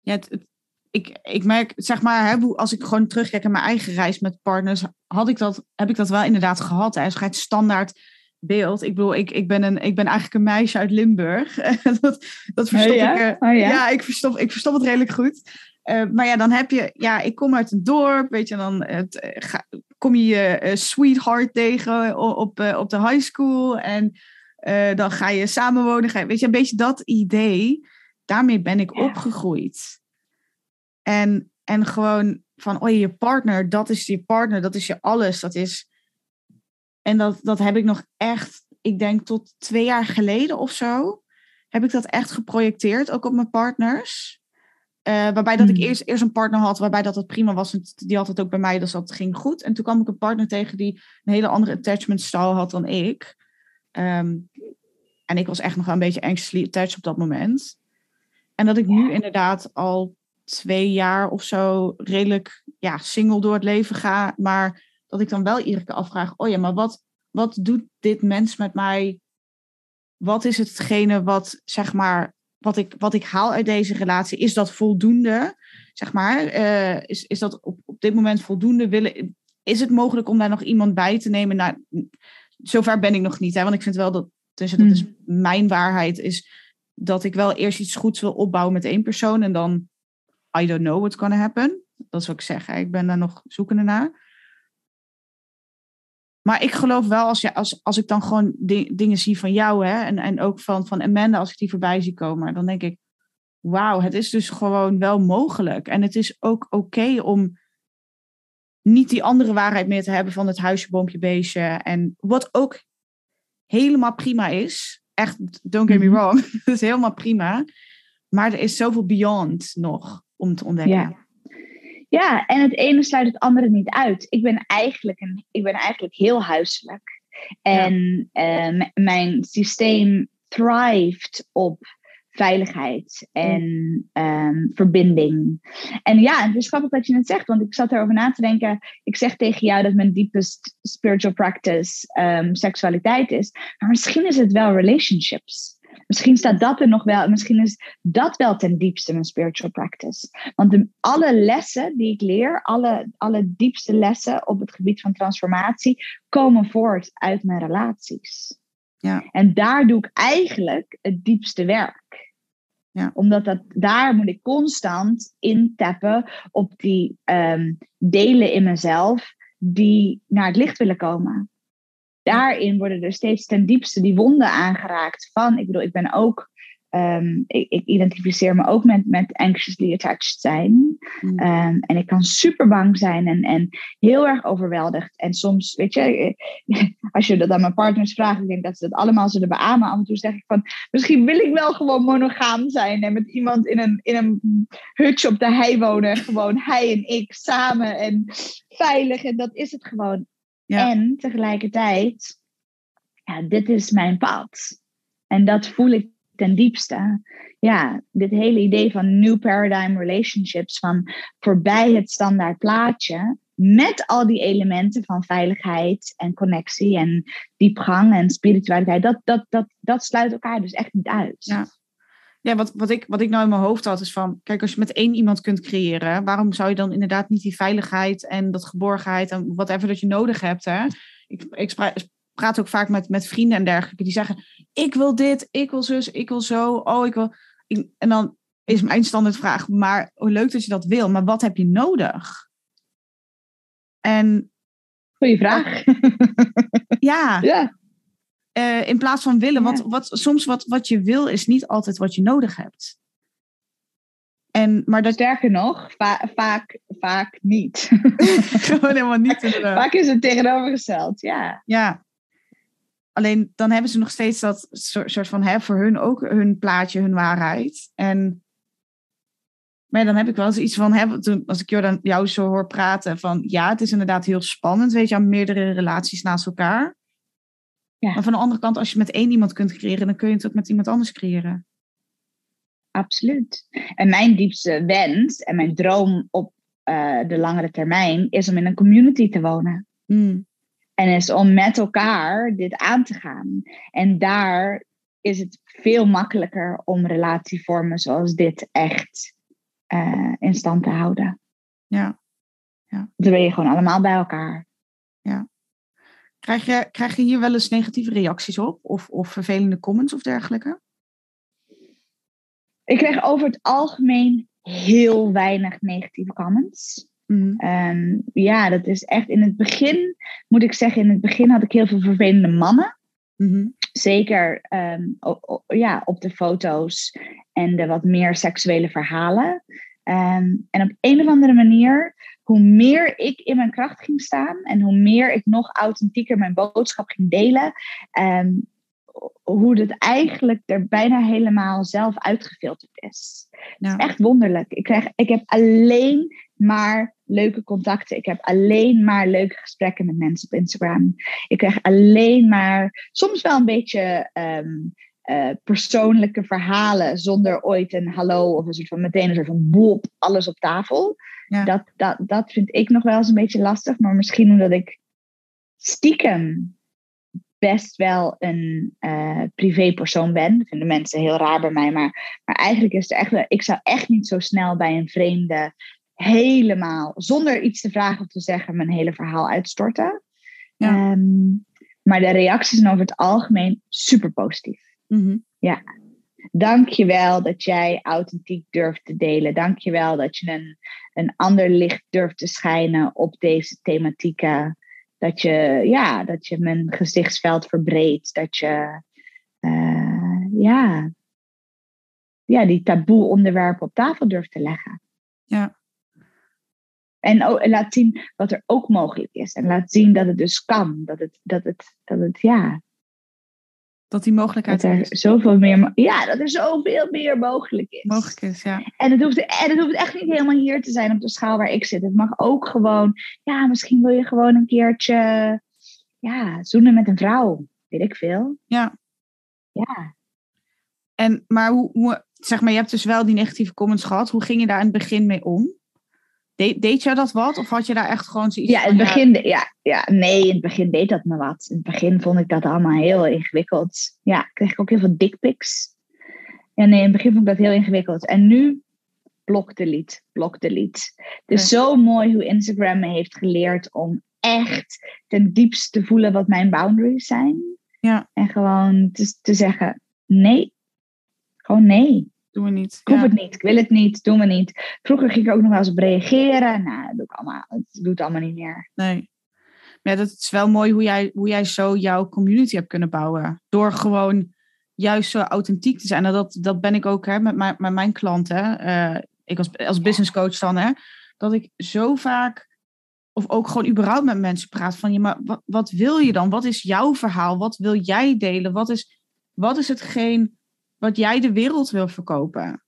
Ja, het- ik, ik merk, zeg maar, hè, als ik gewoon terugkijk naar mijn eigen reis met partners, had ik dat, heb ik dat wel inderdaad gehad. Hè. Je het standaard beeld. Ik bedoel, ik, ik, ben een, ik ben eigenlijk een meisje uit Limburg. dat, dat verstop Oh ja? ik. Oh ja? ja, ik, verstop, ik verstop het redelijk goed. Eh, maar ja, dan heb je, ja, ik kom uit een dorp, weet je, dan het, eh, ga- kom je je eh, sweetheart tegen op, op de high school. En dan ga je samenwonen. Ga je, weet je, een beetje dat idee. Daarmee ben ik Ja. opgegroeid. En, en gewoon van, oh je partner, dat is je partner, dat is je alles. Dat is... En dat, dat heb ik nog echt, ik denk tot twee jaar geleden of zo, heb ik dat echt geprojecteerd, ook op mijn partners. Eh, waarbij dat ik Hmm. eerst, eerst een partner had, waarbij dat het prima was. En die had het ook bij mij, dus dat ging goed. En toen kwam ik een partner tegen die een hele andere attachment style had dan ik. Ehm, en ik was echt nog wel een beetje anxiously attached op dat moment. En dat ik nu inderdaad al twee jaar of zo redelijk ja, single door het leven ga. Maar dat ik dan wel iedere keer afvraag: oh ja, maar wat, wat doet dit mens met mij? Wat is hetgene wat, zeg maar, wat ik, wat ik haal uit deze relatie? Is dat voldoende? Zeg maar, eh, is, is dat op, op dit moment voldoende? Willen, is het mogelijk om daar nog iemand bij te nemen? Nou, zover ben ik nog niet, hè, want ik vind wel dat, dus dat is mijn waarheid, is dat ik wel eerst iets goeds wil opbouwen met één persoon en dan I don't know what's gonna happen. Dat wat ik zeg. hè. Ik ben daar nog zoekende naar. Maar ik geloof wel, als, je, als, als ik dan gewoon di- dingen zie van jou hè, en, en ook van, van Amanda, als ik die voorbij zie komen, dan denk ik, wauw, het is dus gewoon wel mogelijk. En het is ook oké om niet die andere waarheid meer te hebben van het huisje, boompje, beestje. En wat ook helemaal prima is. Echt, don't get me Mhm. wrong. Het is helemaal prima. Maar er is zoveel beyond nog om te ontdekken. Ja. Ja, en het ene sluit het andere niet uit. Ik ben eigenlijk, een, ik ben eigenlijk heel huiselijk. En eh, m- mijn systeem thrived op veiligheid en ehm, verbinding. En ja, het is grappig dat je het zegt, want ik zat erover na te denken. Ik zeg tegen jou dat mijn deepest spiritual practice ehm, seksualiteit is. Maar misschien is het wel relationships. Misschien staat dat er nog wel, misschien is dat wel ten diepste mijn spiritual practice. Want de, alle lessen die ik leer, alle, alle diepste lessen op het gebied van transformatie, komen voort uit mijn relaties. Ja. En daar doe ik eigenlijk het diepste werk. Ja. Omdat dat, daar moet ik constant intappen op die ehm, delen in mezelf die naar het licht willen komen. Daarin worden er steeds ten diepste die wonden aangeraakt van, ik bedoel, ik ben ook Ehm, ik, ik, identificeer me ook met, met anxiously attached zijn. Mm. Ehm, en ik kan super bang zijn en, en heel erg overweldigd. En soms, weet je, als je dat aan mijn partners vraagt, ik denk dat ze dat allemaal zullen beamen. Af en toe zeg ik van, misschien wil ik wel gewoon monogaam zijn en met iemand in een, in een hutje op de hei wonen. Gewoon hij en ik samen en veilig. En dat is het gewoon. Ja. En tegelijkertijd, ja, dit is mijn pad. En dat voel ik ten diepste. Ja, dit hele idee van new paradigm relationships, van voorbij het standaard plaatje, met al die elementen van veiligheid en connectie en diepgang en spiritualiteit, dat, dat, dat, dat sluit elkaar dus echt niet uit. Ja. Ja, wat, wat, ik, wat ik nou in mijn hoofd had is van, kijk, als je met één iemand kunt creëren, waarom zou je dan inderdaad niet die veiligheid en dat geborgenheid en whatever dat je nodig hebt, hè? Ik, ik praat ook vaak met, met vrienden en dergelijke, die zeggen, ik wil dit, ik wil zus, ik wil zo, oh, ik wil... Ik, en dan is mijn standaardvraag, maar hoe leuk dat je dat wil, maar wat heb je nodig? En... Goeie vraag. ja. ja. Uh, in plaats van willen, Ja. want wat, soms wat, wat je wil is niet altijd wat je nodig hebt. En, maar dat Sterker nog, va- vaak, vaak niet. gewoon helemaal niet inderdaad. vaak is het tegenovergesteld, ja. Ja. Alleen dan hebben ze nog steeds dat soort van, hè, voor hun ook hun plaatje, hun waarheid. En maar dan heb ik wel eens iets van, hè, toen, als ik jou, dan, jou zo hoor praten, van ja, het is inderdaad heel spannend, weet je, aan meerdere relaties naast elkaar. Ja. Maar van de andere kant, als je met één iemand kunt creëren, dan kun je het ook met iemand anders creëren. Absoluut. En mijn diepste wens en mijn droom op eh, de langere termijn is om in een community te wonen. Mm. En is om met elkaar dit aan te gaan. En daar is het veel makkelijker om relatievormen zoals dit echt eh, in stand te houden. Ja. Dan ben je gewoon allemaal bij elkaar. Krijg, je, krijg je hier wel eens negatieve reacties op? Of, of vervelende comments of dergelijke? Ik kreeg over het algemeen heel weinig negatieve comments. Mm. Um, ja, dat is echt in het begin, moet ik zeggen, in het begin had ik heel veel vervelende mannen. Mm-hmm. Zeker um, o, o, ja, op de foto's en de wat meer seksuele verhalen. Um, en op een of andere manier, hoe meer ik in mijn kracht ging staan en hoe meer ik nog authentieker mijn boodschap ging delen, um, hoe het eigenlijk er bijna helemaal zelf uitgefilterd is. Ja. Het is echt wonderlijk. Ik, krijg, ik heb alleen maar leuke contacten. Ik heb alleen maar leuke gesprekken met mensen op Instagram. Ik krijg alleen maar soms wel een beetje um, uh, persoonlijke verhalen zonder ooit een hallo of een soort van meteen een soort van boep, alles op tafel. Ja. Dat, dat, dat vind ik nog wel eens een beetje lastig, maar misschien omdat ik stiekem best wel een uh, privépersoon ben. Dat vinden mensen heel raar bij mij, maar, maar eigenlijk is het echt, ik zou echt niet zo snel bij een vreemde helemaal, zonder iets te vragen of te zeggen, mijn hele verhaal uitstorten. Ja. Um, maar de reacties zijn over het algemeen super positief. Mm-hmm. Ja. Dank je wel dat jij authentiek durft te delen. Dank je wel dat je een, een ander licht durft te schijnen op deze thematieken. Dat je, ja, dat je mijn gezichtsveld verbreedt. Dat je uh, ja, ja, die taboe onderwerpen op tafel durft te leggen. Ja. En, ook, en laat zien wat er ook mogelijk is. En laat zien dat het dus kan. Dat het, dat het, dat het ja. Dat die mogelijkheid dat er is. zoveel meer, ja, dat er zoveel meer mogelijk is. Mogelijk is, ja. En het, hoeft, en het hoeft echt niet helemaal hier te zijn op de schaal waar ik zit. Het mag ook gewoon, ja, misschien wil je gewoon een keertje, ja, zoenen met een vrouw. Weet ik veel. Ja. Ja. En, maar hoe, hoe, zeg maar, je hebt dus wel die negatieve comments gehad. Hoe ging je daar in het begin mee om? De, deed jij dat wat? Of had je daar echt gewoon zoiets ja, in het begin, ja, ja, ja, nee, in het begin deed dat me wat. In het begin vond ik dat allemaal heel ingewikkeld. Ja, kreeg ik ook heel veel dickpics. Ja, nee, in het begin vond ik dat heel ingewikkeld. En nu, blok delete, blok delete. Het is ja. zo mooi hoe Instagram me heeft geleerd om echt ten diepste te voelen wat mijn boundaries zijn. Ja. En gewoon te, te zeggen, nee, gewoon nee. Doen we niet. Ik hoef ja. het niet, ik wil het niet, doen we niet. Vroeger ging ik ook nog wel eens op reageren. Nou, dat doe ik allemaal, dat allemaal niet meer. Nee. Maar ja, dat is wel mooi hoe jij, hoe jij zo jouw community hebt kunnen bouwen. Door gewoon juist zo authentiek te zijn. En dat, dat ben ik ook hè, met, mijn, met mijn klanten. Uh, ik als, als business coach dan, hè, dat ik zo vaak, of ook gewoon überhaupt met mensen praat van, je, maar wat, wat wil je dan? Wat is jouw verhaal? Wat wil jij delen? Wat is, wat is hetgeen wat jij de wereld wil verkopen?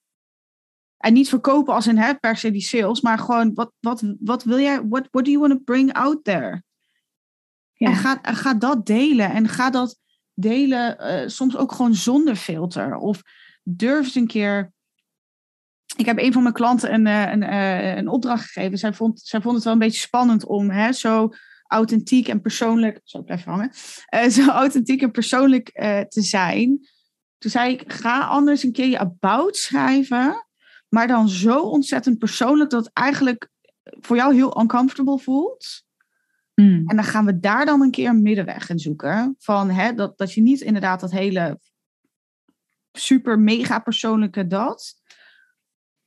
En niet verkopen als in hè, per se die sales, maar gewoon wat, wat, wat wil jij, what, what do you want to bring out there? Ja. En ga, ga dat delen en ga dat delen, uh, soms ook gewoon zonder filter. Of durf eens een keer. Ik heb een van mijn klanten een, uh, een, uh, een opdracht gegeven. Zij vond, zij vond het wel een beetje spannend om hè, zo authentiek en persoonlijk. Zo blijven hangen. zo authentiek en persoonlijk te zijn. Toen zei ik: ga anders een keer je about schrijven. Maar dan zo ontzettend persoonlijk dat het eigenlijk voor jou heel uncomfortable voelt. Mm. En dan gaan we daar dan een keer een middenweg in zoeken. Van, hè, dat, dat je niet inderdaad dat hele super mega persoonlijke dat.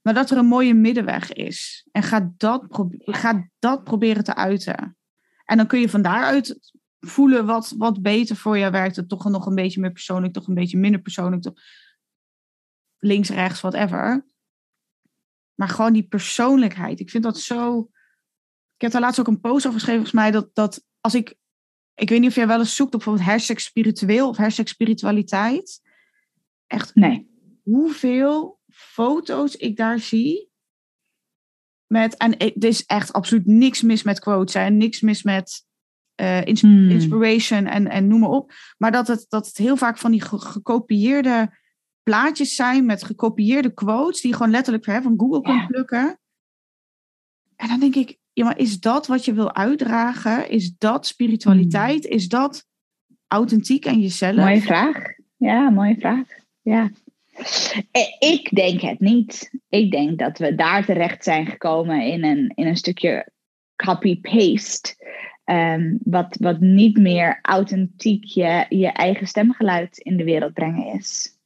Maar dat er een mooie middenweg is. En ga dat, ga dat proberen te uiten. En dan kun je van daaruit voelen wat, wat beter voor je werkt. Het toch nog een beetje meer persoonlijk, toch een beetje minder persoonlijk. Toch links, rechts, whatever. Maar gewoon die persoonlijkheid. Ik vind dat zo ik heb daar laatst ook een post over geschreven, volgens mij, dat, dat als ik, ik weet niet of jij wel eens zoekt op bijvoorbeeld hashtag spiritueel of hashtag spiritualiteit. Echt, nee. hoeveel foto's ik daar zie. Met, en er is echt absoluut niks mis met quotes en niks mis met uh, inspiration en, en noem maar op. Maar dat het, dat het heel vaak van die gekopieerde plaatjes zijn met gekopieerde quotes, die je gewoon letterlijk hè, van Google kunt plukken. En dan denk ik, ja, maar is dat wat je wil uitdragen? Is dat spiritualiteit? Hmm. Is dat authentiek aan jezelf? Mooie vraag. Ja, mooie vraag. Ja. Eh, ik denk het niet. Ik denk dat we daar terecht zijn gekomen in een, in een stukje copy-paste. Um, wat, wat niet meer authentiek je, je eigen stemgeluid in de wereld brengen is.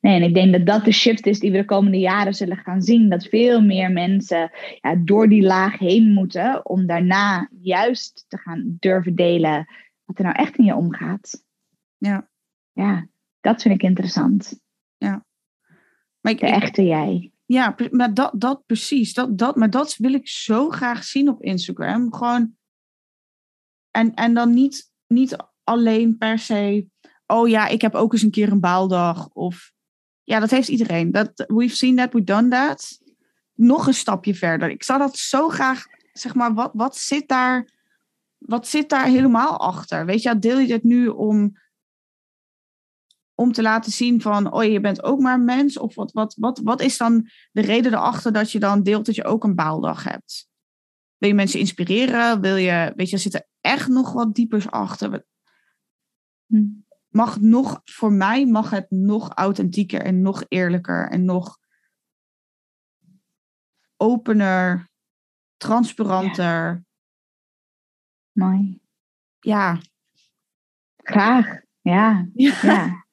Nee, en ik denk dat dat de shift is die we de komende jaren zullen gaan zien. Dat veel meer mensen ja, door die laag heen moeten om daarna juist te gaan durven delen wat er nou echt in je omgaat. Ja. Ja, dat vind ik interessant. Ja. Maar ik, de echte jij. Ja, maar dat, dat precies. Dat, dat, maar dat wil ik zo graag zien op Instagram. Gewoon. En, en dan niet, niet alleen per se oh ja, ik heb ook eens een keer een baaldag. Of ja, dat heeft iedereen. Dat, we've seen that, we've done that. Nog een stapje verder. Ik zou dat zo graag, zeg maar, wat, wat, zit, daar, wat zit daar helemaal achter? Weet je, deel je dit nu om, om te laten zien van, oh je bent ook maar een mens? Of wat, wat, wat, wat is dan de reden erachter dat je dan deelt dat je ook een baaldag hebt? Wil je mensen inspireren? Wil je, weet je, er zit er echt nog wat diepers achter? Hm mag nog, voor mij mag het nog authentieker en nog eerlijker en nog opener, transparanter. Mooi. Ja. Graag. Ja. ja.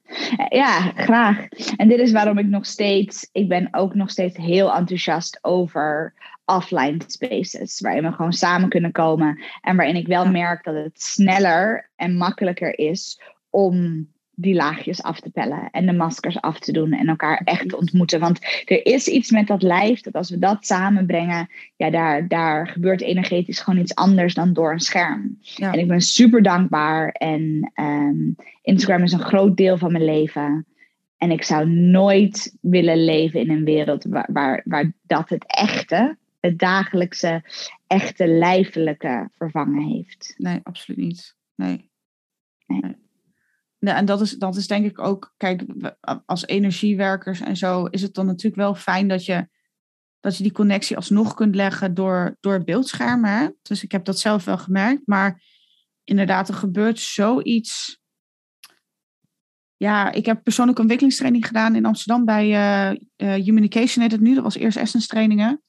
ja. graag. En dit is waarom ik nog steeds, ik ben ook nog steeds heel enthousiast over offline spaces, waarin we gewoon samen kunnen komen en waarin ik wel merk dat het sneller en makkelijker is om die laagjes af te pellen en de maskers af te doen en elkaar echt te ontmoeten. Want er is iets met dat lijf dat als we dat samenbrengen, ja, daar, daar gebeurt energetisch gewoon iets anders dan door een scherm. En ik ben super dankbaar en um, Instagram is een groot deel van mijn leven. En ik zou nooit willen leven in een wereld waar, waar, waar dat het echte, het dagelijkse, echte lijfelijke vervangen heeft. Nee, absoluut niet. nee. nee en dat is, dat is denk ik ook, kijk, als energiewerkers en zo, is het dan natuurlijk wel fijn dat je, dat je die connectie alsnog kunt leggen door, door beeldschermen. Dus ik heb dat zelf wel gemerkt. Maar inderdaad, er gebeurt zoiets. Ja, ik heb persoonlijke ontwikkelingstraining gedaan in Amsterdam bij uh, uh, Humanication heet het nu. Dat was eerst Essence trainingen.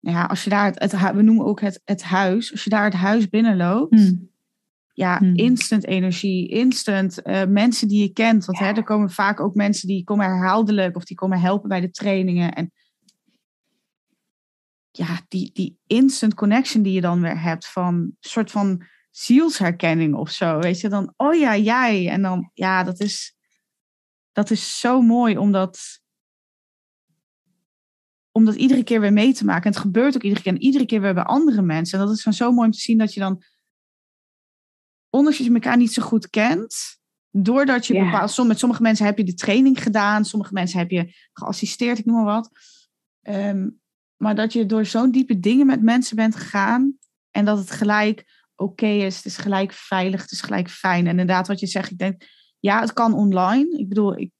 Ja, als je daar het, het, we noemen ook het, het huis. Als je daar het huis binnenloopt, hmm ja, hmm. instant energie, instant uh, mensen die je kent. Want hè, er komen vaak ook mensen die komen herhaaldelijk of die komen helpen bij de trainingen. En ja, die, die instant connection die je dan weer hebt van een soort van zielsherkenning of zo. Weet je, dan, oh ja, jij. En dan, ja, dat is, dat is zo mooi omdat, omdat iedere keer weer mee te maken. En het gebeurt ook iedere keer. En iedere keer weer bij andere mensen. En dat is van zo mooi om te zien dat je dan, ondanks dat je elkaar niet zo goed kent, doordat je bepaald, som- met sommige mensen heb je de training gedaan, sommige mensen heb je geassisteerd, ik noem maar wat. Ehm, maar dat je door zo'n diepe dingen met mensen bent gegaan en dat het gelijk oké is, het is gelijk veilig, het is gelijk fijn. En inderdaad, wat je zegt, ik denk, ja, het kan online. Ik bedoel, ik,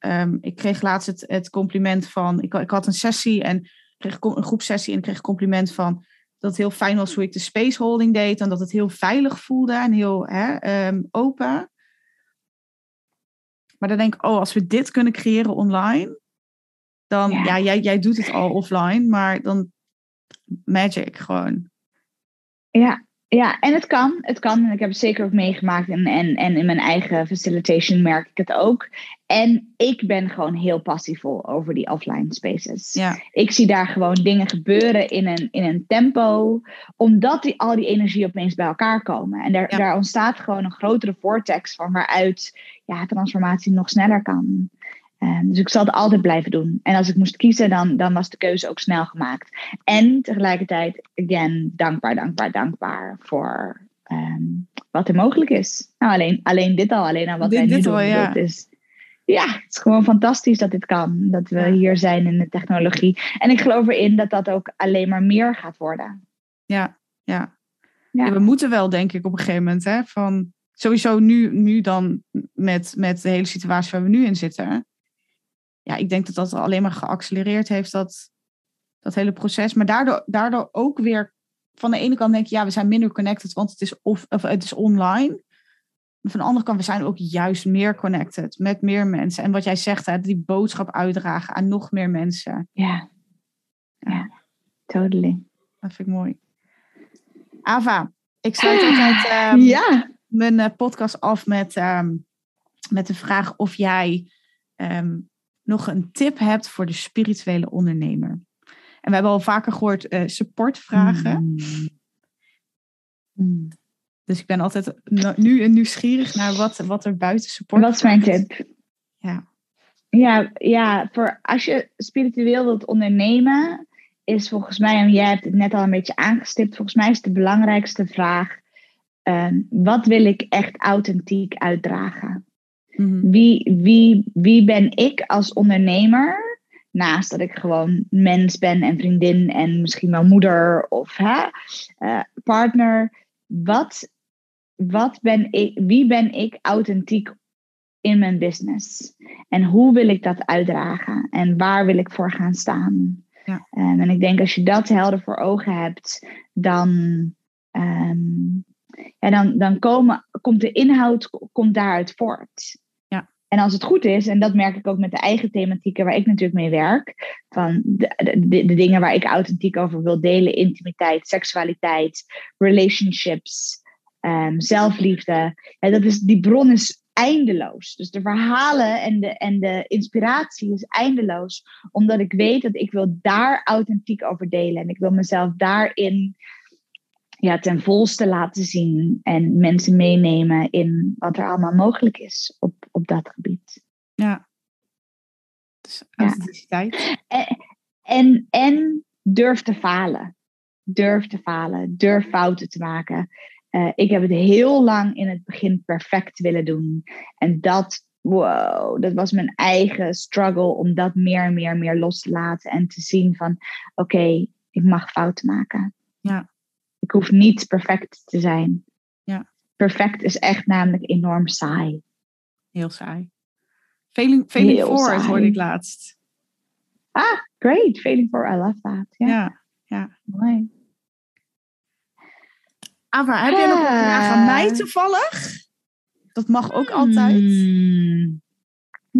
ehm, ik kreeg laatst het, het compliment van, ik, ik had een sessie en kreeg een groepsessie en ik kreeg een compliment van dat het heel fijn was hoe ik de space holding deed en dat het heel veilig voelde en heel hè, ehm, open. Maar dan denk ik, oh, als we dit kunnen creëren online, dan, Ja. ja, jij, jij doet het al offline, maar dan magic gewoon. Ja, ja, en het kan. Het kan. En ik heb het zeker ook meegemaakt. En, en, en in mijn eigen facilitation merk ik het ook. En ik ben gewoon heel passievol over die offline spaces. Ja, Ik zie daar gewoon dingen gebeuren in een, in een tempo. Omdat die, al die energie opeens bij elkaar komen. En daar, Ja. daar ontstaat gewoon een grotere vortex van waaruit ja, transformatie nog sneller kan. Ehm, dus ik zal het altijd blijven doen. En als ik moest kiezen, dan, dan was de keuze ook snel gemaakt. En tegelijkertijd, again, dankbaar, dankbaar, dankbaar voor ehm, wat er mogelijk is. Nou, alleen, alleen dit al, alleen aan wat Dit- wij nu dit doen. al, ja. Is, ja, het is gewoon fantastisch dat dit kan. Dat we Ja. hier zijn in de technologie. En ik geloof erin dat dat ook alleen maar meer gaat worden. ja, ja. Ja. Ja, we moeten wel, denk ik, op een gegeven moment, hè, van sowieso nu, nu dan met, met de hele situatie waar we nu in zitten. Ja, ik denk dat dat alleen maar geaccelereerd heeft, dat, dat hele proces. Maar daardoor, daardoor ook weer, van de ene kant denk je, ja, we zijn minder connected, want het is, off, of het is online. Maar van de andere kant, we zijn ook juist meer connected met meer mensen. En wat jij zegt, hè, die boodschap uitdragen aan nog meer mensen. Ja, ja, totally. Dat vind ik mooi. Ava, ik sluit altijd ehm, ja, mijn eh, podcast af met, ehm, met de vraag of jij ehm, nog een tip hebt voor de spirituele ondernemer. En we hebben al vaker gehoord eh, supportvragen. Mm. Mm. Dus ik ben altijd nu nieuwsgierig naar wat, wat er buiten support Wat is mijn tip? Ja. Ja, ja voor als je spiritueel wilt ondernemen, is volgens mij, en jij hebt het net al een beetje aangestipt, volgens mij is de belangrijkste vraag: ehm, wat wil ik echt authentiek uitdragen? Mhm. Wie, wie, wie ben ik als ondernemer? Naast dat ik gewoon mens ben en vriendin en misschien wel moeder of hè, eh, partner. Wat, wat ben ik, wie ben ik authentiek in mijn business? En hoe wil ik dat uitdragen? En waar wil ik voor gaan staan? Ja. Ehm, en ik denk als je dat helder voor ogen hebt, dan, ehm, ja, dan, dan komen, komt de inhoud komt daaruit voort. En als het goed is, en dat merk ik ook met de eigen thematieken waar ik natuurlijk mee werk, van de, de, dingen waar ik authentiek over wil delen, intimiteit, seksualiteit, relationships, ehm, zelfliefde. Ja, dat is, die bron is eindeloos. Dus de verhalen en de, en de inspiratie is eindeloos, omdat ik weet dat ik wil daar authentiek over delen en ik wil mezelf daarin ja, ten volste laten zien en mensen meenemen in wat er allemaal mogelijk is op, op dat gebied. Ja. Dus Ja. authenticiteit. En, en, en durf te falen. Durf te falen. Durf fouten te maken. Eh, ik heb het heel lang in het begin perfect willen doen. En dat, wow, dat was mijn eigen struggle om dat meer en meer en meer los te laten. En te zien van, oké, ik mag fouten maken. Ja. Ik hoef niet perfect te zijn. Ja. Perfect is echt namelijk enorm saai. Heel saai. Failing, failing Heel forward saai. hoorde ik laatst. Ah, great. Failing for, I love that. Ja, Ja. ja. mooi. Ava, heb jij nog een vraag aan mij Ah. toevallig? Dat mag ook altijd. Hmm.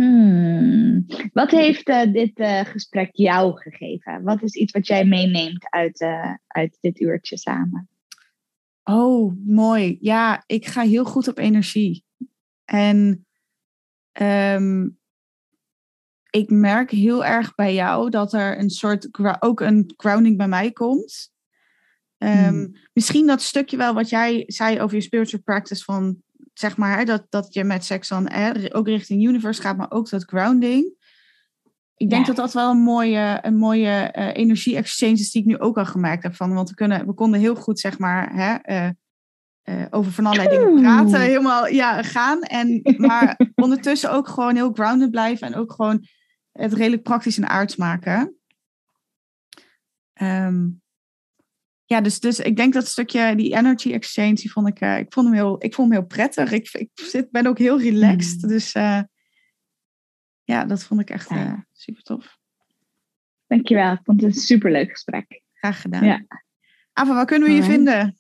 Hmm. Wat heeft eh, dit eh, gesprek jou gegeven? Wat is iets wat jij meeneemt uit, eh, uit dit uurtje samen? Oh, mooi. Ja, ik ga heel goed op energie. En ehm, ik merk heel erg bij jou dat er een soort, ook een grounding bij mij komt. Ehm, Hmm. Misschien dat stukje wel wat jij zei over je spiritual practice van zeg maar, dat, dat je met seks dan hè, ook richting universe gaat, maar ook dat grounding. Ik denk Ja. dat dat wel een mooie, een mooie eh, energie-exchange is die ik nu ook al gemerkt heb. Van, want we, kunnen, we konden heel goed, zeg maar, hè, eh, eh, over van allerlei dingen praten, helemaal ja, gaan. En, maar ondertussen ook gewoon heel grounded blijven en ook gewoon het redelijk praktisch en aards maken. Ehm, ja, dus, dus ik denk dat stukje, die energy exchange, die vond ik, eh, ik, vond hem heel, ik vond hem heel prettig. Ik, ik zit, ben ook heel relaxed. Mm. Dus eh, ja, dat vond ik echt eh, super tof. Dankjewel. Ik vond het een superleuk gesprek. Graag gedaan. Ja. Ava, waar kunnen we je vinden?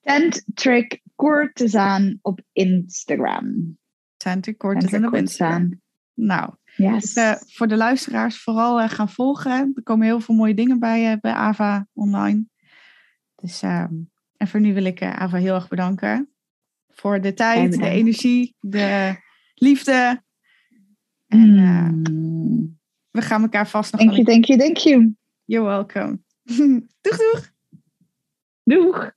Tent Trick Courtesan op Instagram. Tent Trick en op Instagram. Courtesan. Nou, Yes. dus, eh, voor de luisteraars vooral eh, gaan volgen. Er komen heel veel mooie dingen bij, eh, bij Ava online. Dus, ehm, en voor nu wil ik Ava heel erg bedanken. Voor de tijd, de energie, de liefde. En eh, Mm. we gaan elkaar vast nog Thank you, thank you, thank you. You're welcome. doeg, doeg. Doeg.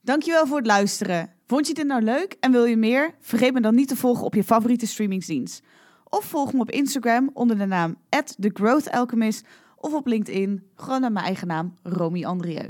Dankjewel voor het luisteren. Vond je dit nou leuk en wil je meer? Vergeet me dan niet te volgen op je favoriete streamingsdienst. Of volg me op Instagram onder de naam @thegrowthalchemist of op LinkedIn gewoon naar mijn eigen naam Romy Andrieu.